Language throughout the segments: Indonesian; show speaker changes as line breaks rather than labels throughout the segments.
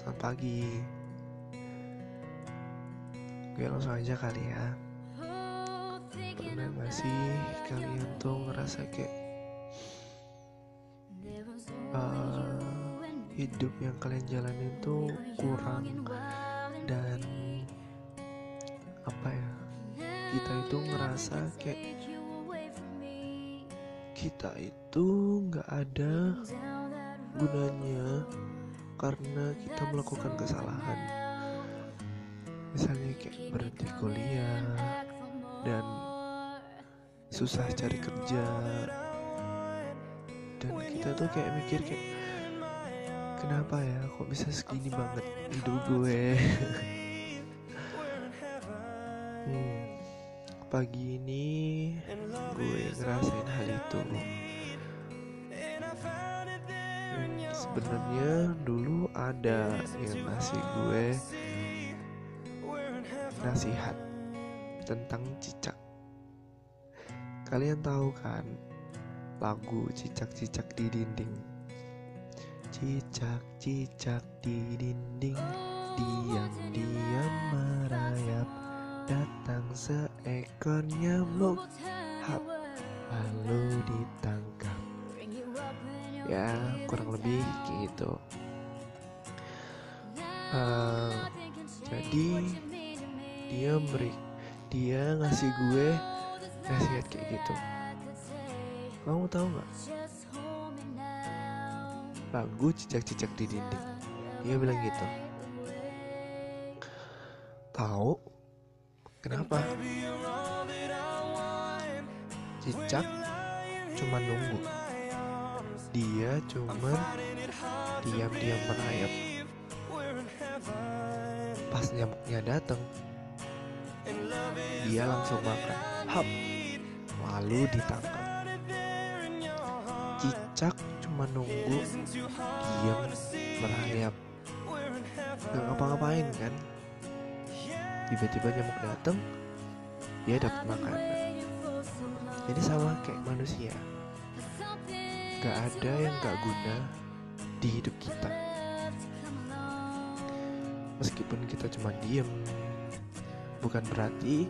selamat pagi. Oke langsung aja kali ya. Pernah gak sih kalian tuh ngerasa kayak uh, Hidup yang kalian jalanin tuh kurang Dan Apa ya Kita itu ngerasa kayak Kita itu gak ada gunanya karena kita melakukan kesalahan. Misalnya kayak berhenti kuliah dan susah cari kerja. Dan kita tuh kayak mikir kayak kenapa ya kok bisa segini banget hidup gue? Hmm, pagi ini gue ngerasain hal itu sebenarnya dulu ada yang ngasih gue nasihat tentang cicak. Kalian tahu kan lagu cicak-cicak di dinding? Cicak-cicak di dinding diam-diam merayap datang seekor nyamuk hap ya kurang lebih gitu. Uh, jadi dia beri dia ngasih gue nasihat kayak gitu. Kamu tahu nggak? Lagu cicak-cicak di dinding. Dia bilang gitu. Tahu? Kenapa? Cicak cuma nunggu dia cuman diam-diam merayap. Pas nyamuknya datang dia langsung makan hap! Lalu ditangkap. Cicak cuma nunggu diam merayap. Gak ngapa-ngapain kan? Tiba-tiba nyamuk datang dia dapat makanan. Jadi sama kayak manusia Gak ada yang gak guna di hidup kita. Meskipun kita cuma diem Bukan berarti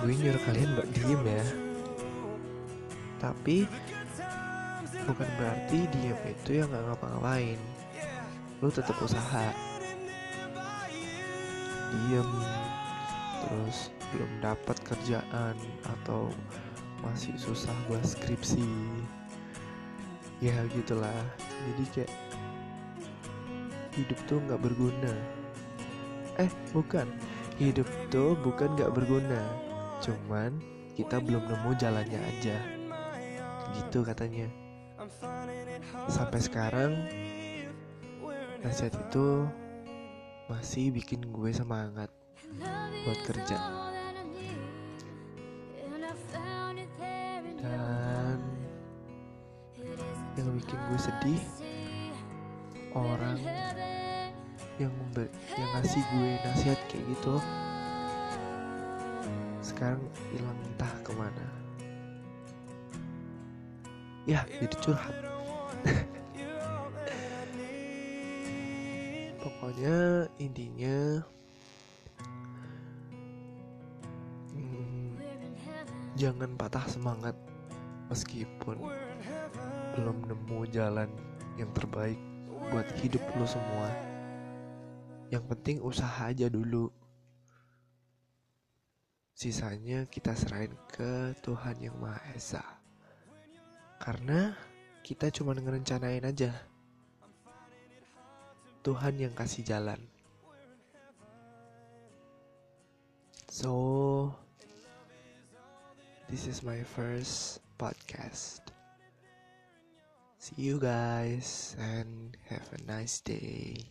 gue nyuruh kalian buat diem ya. Tapi bukan berarti diem itu yang gak ngapa-ngapain. Lu tetap usaha. Diem Terus belum dapat kerjaan Atau masih susah buat skripsi ya gitulah. Jadi kayak hidup tuh nggak berguna. Eh bukan. Hidup tuh bukan nggak berguna. Cuman kita belum nemu jalannya aja. Gitu katanya. Sampai sekarang nasihat itu masih bikin gue semangat buat kerja yang bikin gue sedih. Orang yang member, yang ngasih gue nasihat kayak gitu sekarang hilang entah ke mana. Ya jadi curhat. Pokoknya intinya hmm, jangan patah semangat meskipun belum nemu jalan yang terbaik buat hidup lo semua. Yang penting usaha aja dulu. Sisanya kita serahin ke Tuhan Yang Maha Esa. Karena kita cuma ngerencanain aja. Tuhan yang kasih jalan. So, this is my first podcast. See you guys and have a nice day.